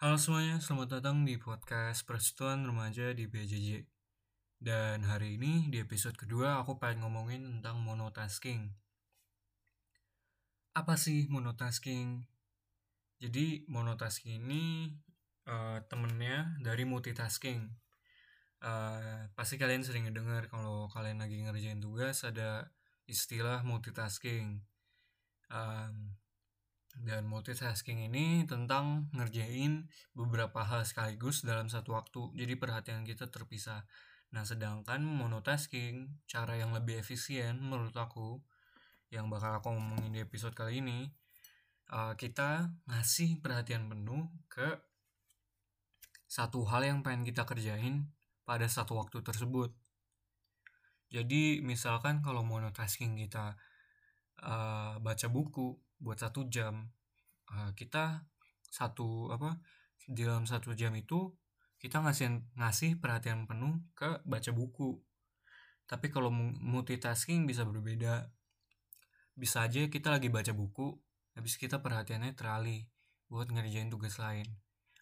Halo semuanya, selamat datang di podcast Persatuan Remaja di BJJ. Dan hari ini di episode kedua aku pengen ngomongin tentang monotasking. Apa sih monotasking? Jadi monotasking ini uh, temennya dari multitasking. Uh, pasti kalian sering dengar kalau kalian lagi ngerjain tugas ada istilah multitasking. Um, dan multitasking ini tentang ngerjain beberapa hal sekaligus dalam satu waktu. Jadi perhatian kita terpisah. Nah, sedangkan monotasking, cara yang lebih efisien menurut aku, yang bakal aku ngomongin di episode kali ini, uh, kita ngasih perhatian penuh ke satu hal yang pengen kita kerjain pada satu waktu tersebut. Jadi, misalkan kalau monotasking kita uh, baca buku, buat satu jam. Uh, kita satu apa di dalam satu jam itu kita ngasih ngasih perhatian penuh ke baca buku. Tapi kalau multitasking bisa berbeda. Bisa aja kita lagi baca buku habis kita perhatiannya teralih buat ngerjain tugas lain.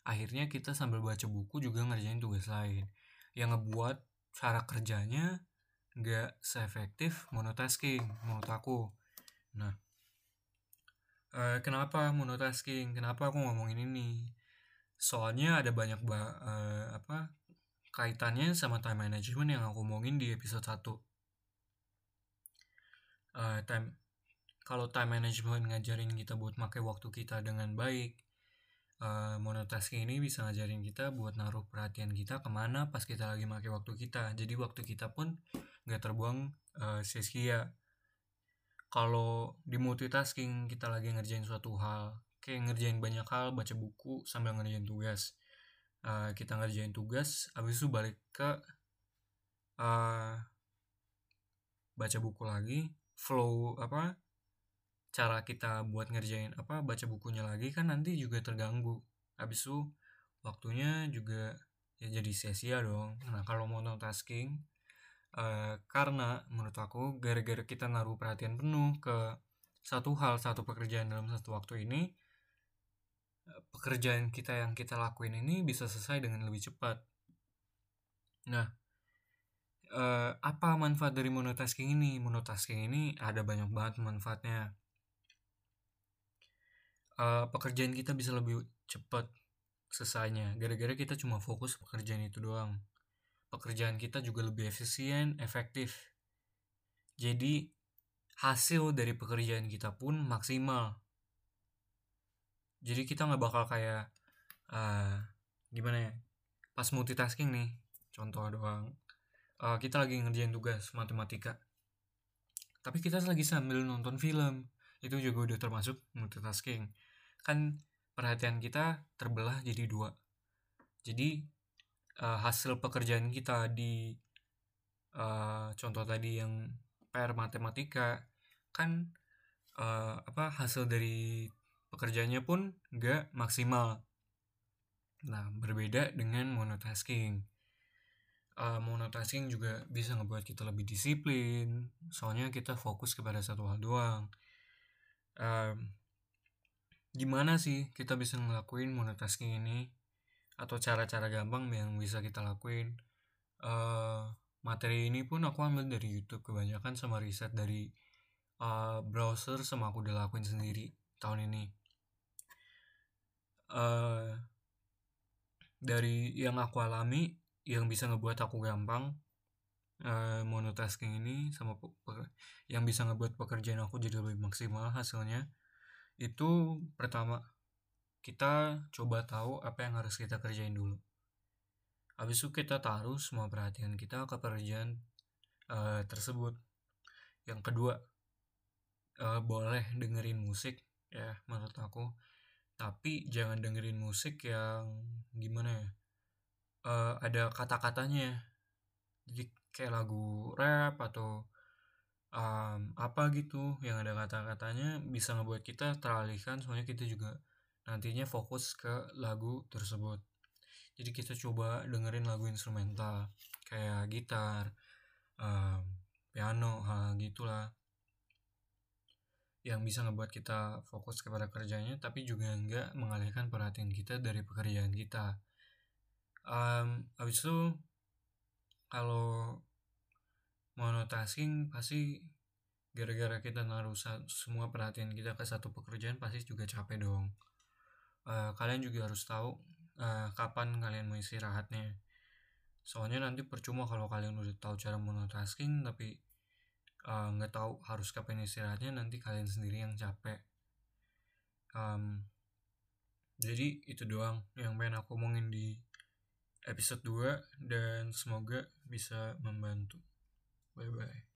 Akhirnya kita sambil baca buku juga ngerjain tugas lain. Yang ngebuat cara kerjanya nggak seefektif monotasking menurut aku. Nah Uh, kenapa monotasking? Kenapa aku ngomongin ini? Soalnya ada banyak ba uh, apa kaitannya sama time management yang aku ngomongin di episode 1. Uh, eh, time kalau time management ngajarin kita buat pakai waktu kita dengan baik, uh, monotasking ini bisa ngajarin kita buat naruh perhatian kita ke mana pas kita lagi pakai waktu kita. Jadi waktu kita pun nggak terbuang uh, sia-sia kalau di multitasking kita lagi ngerjain suatu hal kayak ngerjain banyak hal baca buku sambil ngerjain tugas. Uh, kita ngerjain tugas habis itu balik ke uh, baca buku lagi flow apa cara kita buat ngerjain apa baca bukunya lagi kan nanti juga terganggu. Habis itu waktunya juga ya jadi sia-sia dong. Nah kalau monotasking Uh, karena menurut aku gara-gara kita naruh perhatian penuh ke satu hal satu pekerjaan dalam satu waktu ini uh, pekerjaan kita yang kita lakuin ini bisa selesai dengan lebih cepat. Nah uh, apa manfaat dari monotasking ini? Monotasking ini ada banyak banget manfaatnya. Uh, pekerjaan kita bisa lebih cepat selesainya. Gara-gara kita cuma fokus pekerjaan itu doang pekerjaan kita juga lebih efisien, efektif. Jadi hasil dari pekerjaan kita pun maksimal. Jadi kita nggak bakal kayak uh, gimana ya? Pas multitasking nih, contoh doang. Uh, kita lagi ngerjain tugas matematika. Tapi kita lagi sambil nonton film. Itu juga udah termasuk multitasking. Kan perhatian kita terbelah jadi dua. Jadi uh, hasil pekerjaan kita di uh, contoh tadi yang PR matematika kan uh, apa hasil dari pekerjaannya pun nggak maksimal. Nah berbeda dengan monotasking. Uh, monotasking juga bisa ngebuat kita lebih disiplin, soalnya kita fokus kepada satu hal doang. Uh, gimana sih kita bisa ngelakuin monotasking ini? Atau cara-cara gampang yang bisa kita lakuin. Uh, materi ini pun aku ambil dari YouTube kebanyakan sama riset dari uh, browser sama aku udah lakuin sendiri tahun ini. Uh, dari yang aku alami yang bisa ngebuat aku gampang uh, monotasking ini sama yang bisa ngebuat pekerjaan aku jadi lebih maksimal hasilnya itu pertama kita coba tahu apa yang harus kita kerjain dulu. Habis itu kita taruh semua perhatian kita ke pekerjaan uh, tersebut. Yang kedua, uh, boleh dengerin musik ya menurut aku. Tapi jangan dengerin musik yang gimana ya? Uh, ada kata-katanya. Jadi kayak lagu rap atau um, apa gitu yang ada kata-katanya bisa ngebuat kita teralihkan soalnya kita juga nantinya fokus ke lagu tersebut. Jadi kita coba dengerin lagu instrumental kayak gitar um, piano hal gitulah. Yang bisa ngebuat kita fokus kepada kerjanya tapi juga nggak mengalihkan perhatian kita dari pekerjaan kita. Um, habis itu kalau monotasking pasti gara-gara kita naruh semua perhatian kita ke satu pekerjaan pasti juga capek dong uh, kalian juga harus tahu uh, kapan kalian mau istirahatnya. Soalnya nanti percuma kalau kalian udah tahu cara monotasking tapi nggak uh, tahu harus kapan istirahatnya nanti kalian sendiri yang capek. Um, jadi itu doang yang pengen aku omongin di episode 2 dan semoga bisa membantu. Bye bye